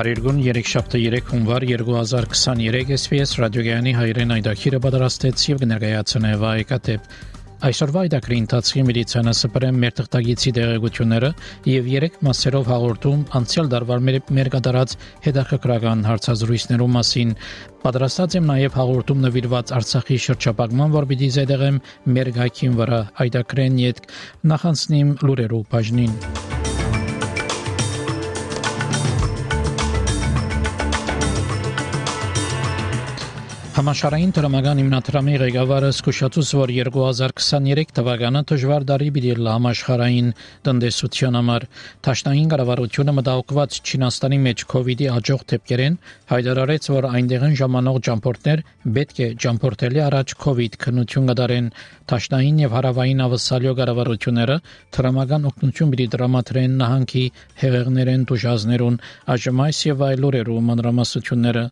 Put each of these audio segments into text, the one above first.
Փարիգուն 37 հունվար 2023 SPS ռադիոգյանի հայրեն այդակիրը պատրաստեց եւ կներկայացնե վայկատեպ Այսօրվա այդակրի ընթացքի միլիցիանը սպրեմ մեր թղթագիտի դեղեցությունները եւ երեք մասերով հաղորդում անցյալ դարվար մեր, մեր կատարած հետաքրքրական հարցազրույցներու մասին պատրաստած եմ նաեւ հաղորդում նվիրված Արցախի շրջապակման, որ պիտի զեդեղեմ մեր գայքին վրա այդակրեն յետ նախանցնիմ լուրերու բաժնին Համաշխարհային դրամական հիմնադրամի ղեկավարը զսկուշացուց որ 2023 թվականը դժվար դարի բիդի համաշխարհային տնտեսության համար Թաշնային կառավարությունը մտահոգված Չինաստանի մեջ կ ូវ իդի աջող դեպքերեն հայտարարեց որ այնտեղն ժամանող ճամփորդներ պետք է ճամփորդելի առաջ կ ូវ իդ քննություն կդարեն Թաշնային եւ հարավային ավսալյո կառավարությունները դրամական օգնություն պիտի դրամատրեն նահանգի հեղեղներեն դժազներուն այս եւ այլ օրերու մանրամասությունները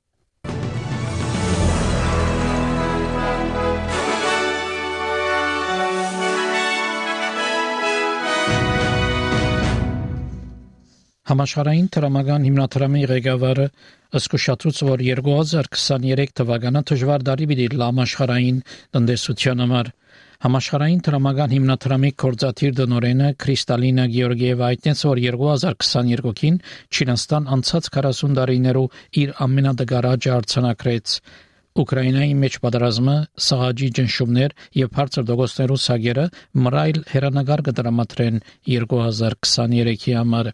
Համաշխարհային տրամական հիմնադրամի ղեկավարը ըսկուշացուց որ 2023 թվականը դժվար տարի պիտի համաշխարհային տնտեսության համար Համաշխարհային տրամական հիմնադրամի կորզաթիր դնորենը Կրիստալինա Գեորգիևա այդտենց որ 2022-ին Չինաստան անցած 40 տարիներով իր ամենադգարաճը արձանագրեց Ուկրաինայի մեջ պատերազմը, սաղաջի ճնշումներ եւ բարձր դոգոստերու սագերը մռայլ հերանագար կդրամատրեն 2023-ի համար։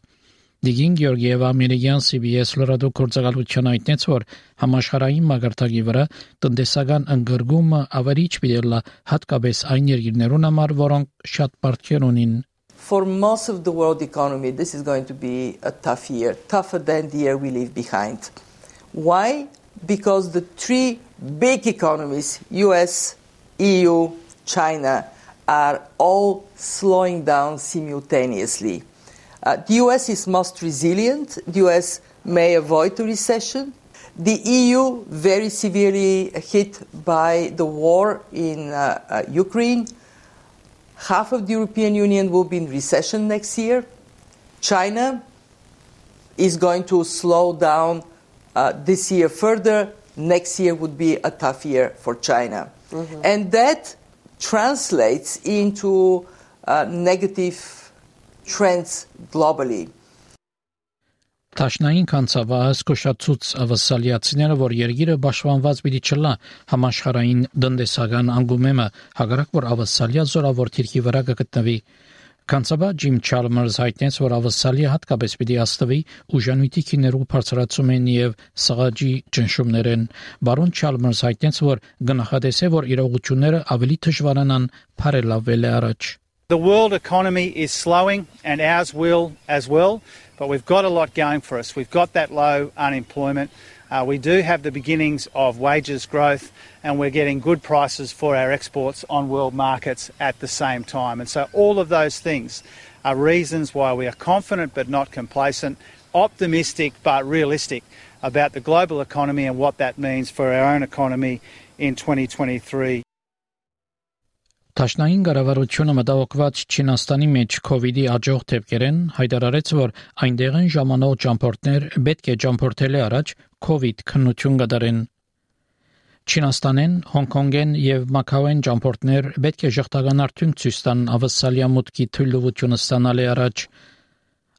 Դիգին Գեորգիևա ամերիկյան CBS լրատու գործակալության այդտենց որ համաշխարհային մագարտակի վրա տնտեսական ընդգրկումը ավերիչ պիտի հատկապես այն երկրներուն համար, որոնք շատ բարդքեր ունին For most of the world economy, this is going to be a tough year, tougher than the year we leave behind. Why? Because the three big economies, US, EU, China, are all slowing down simultaneously. Uh, the US is most resilient. The US may avoid a recession. The EU, very severely hit by the war in uh, uh, Ukraine. Half of the European Union will be in recession next year. China is going to slow down uh, this year further. Next year would be a tough year for China. Mm-hmm. And that translates into uh, negative trends globally. Տաշնային կանցավահը սկոշացուց ավասալիացիները, որ երգիրը պաշտպանված պիտի չլա համաշխարային դնդեսական անգումեմը, հագարակ որ ավասալիա զորավոր թիրքի վրա կգտնվի։ Կանցաբա Ջիմ Չալմերս հայտնեց, որ ավասալիա հատկապես պիտի աստվի ուժանույթի քիներու բարձրացում են եւ սղաջի ճնշումներեն։ Բարոն Չալմերս հայտնեց, որ գնահատեսե, որ իրողությունները ավելի դժվարանան բարելավել առաջ։ The world economy is slowing, and ours will as well, but we've got a lot going for us. We've got that low unemployment. Uh, we do have the beginnings of wages growth, and we're getting good prices for our exports on world markets at the same time. And so, all of those things are reasons why we are confident but not complacent, optimistic but realistic about the global economy and what that means for our own economy in 2023. Տաշնային կառավարությունը մտահոգված Չինաստանի մեջ կ ូវ իդի աջող դեպքերեն հայտարարեց, որ այնտեղն ժամանող ճամփորդներ պետք է ճամփորդելի առաջ կ ូវ իդ քննություն կդարեն։ Չինաստանեն, Հոնկոնգեն եւ Մակաոեն ճամփորդներ պետք է ժողտական արդյունք ցույց տան ավսալիա մուտքի թույլտվությունը ստանալի առաջ։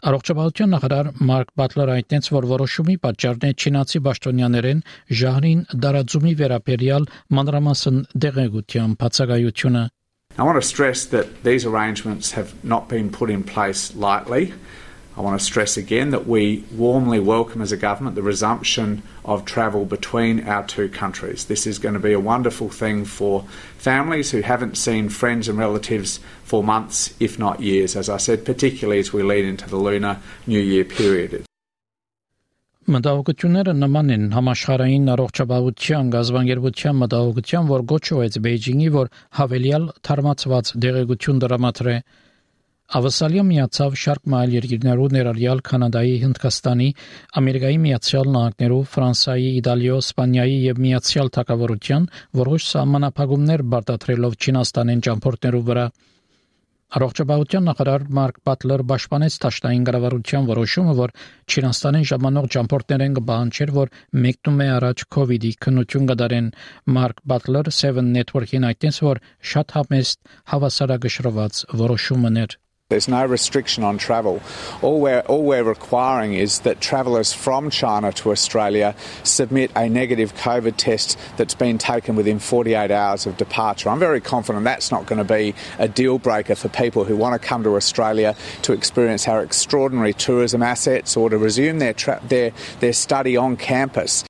Առողջապահության նախարար Մարկ Բատլերը այդտենց որ որոշումի պատճառն է չինացի պաշտոնյաներեն ժահրին դարաձումի վերաբերյալ մանրամասն դեղեցության բացակայությունը I want to stress that these arrangements have not been put in place lightly. I want to stress again that we warmly welcome as a government the resumption of travel between our two countries. This is going to be a wonderful thing for families who haven't seen friends and relatives for months, if not years, as I said, particularly as we lead into the Lunar New Year period. Մտահոգությունները նման են. Համաշխարհային առողջապահության գազբանգերության մտահոգության, որ գոչուեց Բեյջինգի, որ հավելյալ թարմացված դեղեցություն դրամատրե Ավասալիա միացավ շարք մայլ երկիրներու ներառյալ Կանադայի, Հնդկաստանի, Ամերիկայի Միացյալ Նահանգներու, Ֆրանսիայի, Իտալիո, Իսպանիայի եւ Միացյալ Թագավորության որոշ սահմանափակումներ բարտադրելով Չինաստանեն ճամփորդներու վրա։ Առողջապահության նախարար Մարկ Բատլեր պաշտպանեց Տաշտային կառավարության որոշումը, որ Չինաստանին ժամանող ճամփորդներեն կբանջեր, որ մեկտում է առաջ COVID-ի քննություն կդարեն։ Մարկ Բատլեր 7 Network-ին այդտենց որ շատ համեստ հավասարակշռված որոշումներ There's no restriction on travel. All we're, all we're requiring is that travellers from China to Australia submit a negative COVID test that's been taken within 48 hours of departure. I'm very confident that's not going to be a deal breaker for people who want to come to Australia to experience our extraordinary tourism assets or to resume their, tra- their, their study on campus.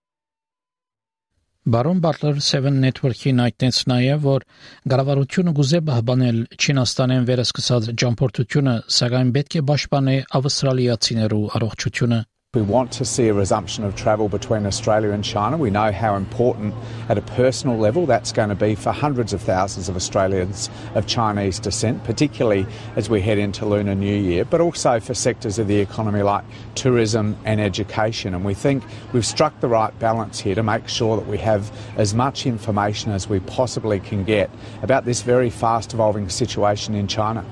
Բարոն Բատլեր 7 Network-ին այդտենց նաև որ գարավարությունը գուզե բահբանել Չինաստանեն վերսկսած ճամփորդությունը, սակայն պետք է պաշտպանի ավստրալիացիներու առողջությունը։ We want to see a resumption of travel between Australia and China. We know how important, at a personal level, that's going to be for hundreds of thousands of Australians of Chinese descent, particularly as we head into Lunar New Year, but also for sectors of the economy like tourism and education. And we think we've struck the right balance here to make sure that we have as much information as we possibly can get about this very fast evolving situation in China.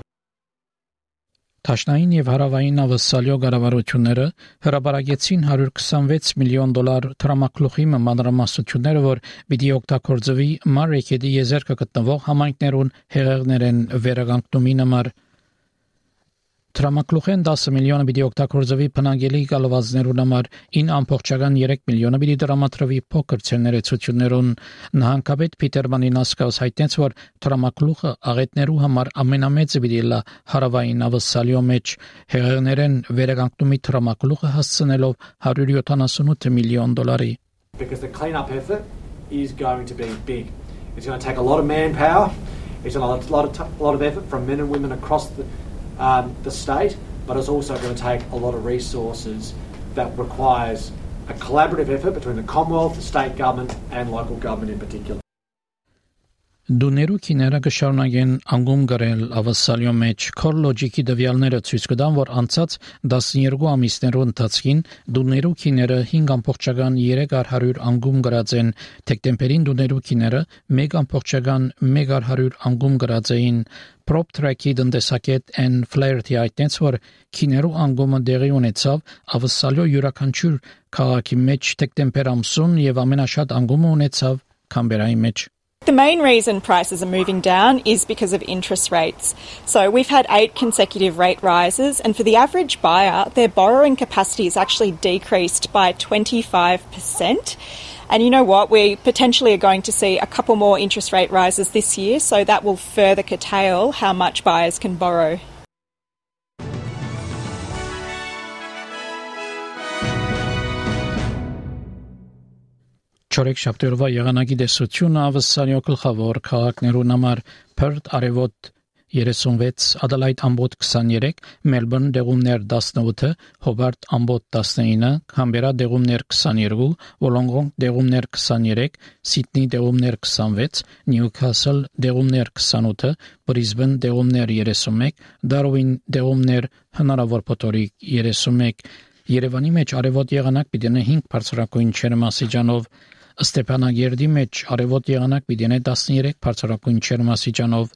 Տաշնային եւ հարավային ավսալյո գարավարությունները հրաբարագեցին 126 միլիոն դոլար տրամակլուխի մանրամասնությունները, որ պիտի օգտագործվի Մարեկեդի եզերքը գտնվող համայնքներուն հեղեղներեն վերականգնումին համար Տրամակլուխեն 10 միլիոնը պիտի օգտագործվի բնագելի գալվածներուն համար 9.3 միլիոնը պիտի դրամատրվի փոքր ցերներեցություններուն նահանգապետ Պիտեր Մանինասկաս հայտնեց որ տրամակլուխը աղետներու համար ամենամեծը պիտի լա հարավային ավսալյո մեջ հեղեղներեն վերականգնումի տրամակլուխը հասցնելով 178 միլիոն դոլարի because the cleanup effort is going to be big. It's going to take a lot of manpower it's a lot, a lot of a lot of effort from men and women across the um, the state, but it's also going to take a lot of resources that requires a collaborative effort between the Commonwealth, the state government, and local government in particular. Դուներու քիները կշարունակեն անգում գրել ավասալյո մեջ քոր լոջիկի դվյալները ցույց կտան, որ անցած 12 ամիսներու ընթացքին դուներու քիները 5.3 անգում գրած են, դեկտեմբերին դուներու քիները 1.1 անգում գրած էին, Prop Track-ի տնտեսակետ N Flaherty այդտենց որ քիներու անգումը դեղի ունեցավ ավսալյո յուրաքանչյուր քաղաքի մեջ դեկտեմբեր ամսուն եւ ամենաշատ անգումը ունեցավ Կամբերայի մեջ The main reason prices are moving down is because of interest rates. So we've had eight consecutive rate rises, and for the average buyer, their borrowing capacity is actually decreased by 25%. And you know what? We potentially are going to see a couple more interest rate rises this year, so that will further curtail how much buyers can borrow. Չորեք շաբթերովա եղանակի դեսությունը ավսանյո գլխավոր քաղաքներուն համար Perth արևոտ 36, Adelaide ամբոտ 23, Melbourne դեղումներ 18, Hobart ամբոտ 19, Canberra դեղումներ 22, Wollongong դեղումներ 23, Sydney դեղումներ 26, Newcastle դեղումներ 28, Brisbane դեղումներ 31, Darwin դեղումներ հնարավոր փոթորիկ 31 Երևանի մեջ արևոտ եղանակ պիտի 5 բարձրակույն չերմասիջանով Ստեփանագերդի մեջ արևոտ եղանակ պիտի 13 բարձրակույն չերմասիջանով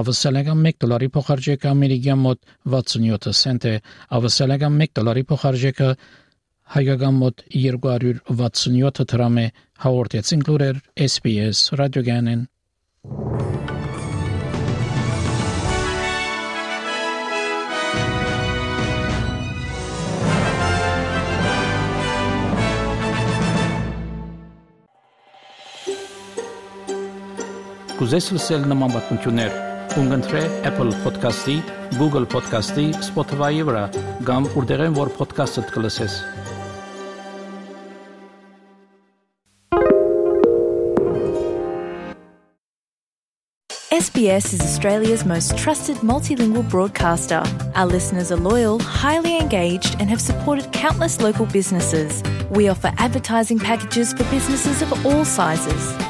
ավսալական 1 դոլարի փոխարժեքը ամերիկյան մոտ 67 سنت է ավսալական 1 դոլարի փոխարժեքը հայկական մոտ 267 դրամ է հաղորդեցին լուրեր SPS ռադիոգանեն Կուզես լսել նման բանություններ կընտրե Apple Podcast-ի, Google Podcast-ի, Spotify-ի վրա, կամ որտեղեն որ podcast-ը դուք լսես։ SBS is Australia's most trusted multilingual broadcaster. Our listeners are loyal, highly engaged, and have supported countless local businesses. We offer advertising packages for businesses of all sizes.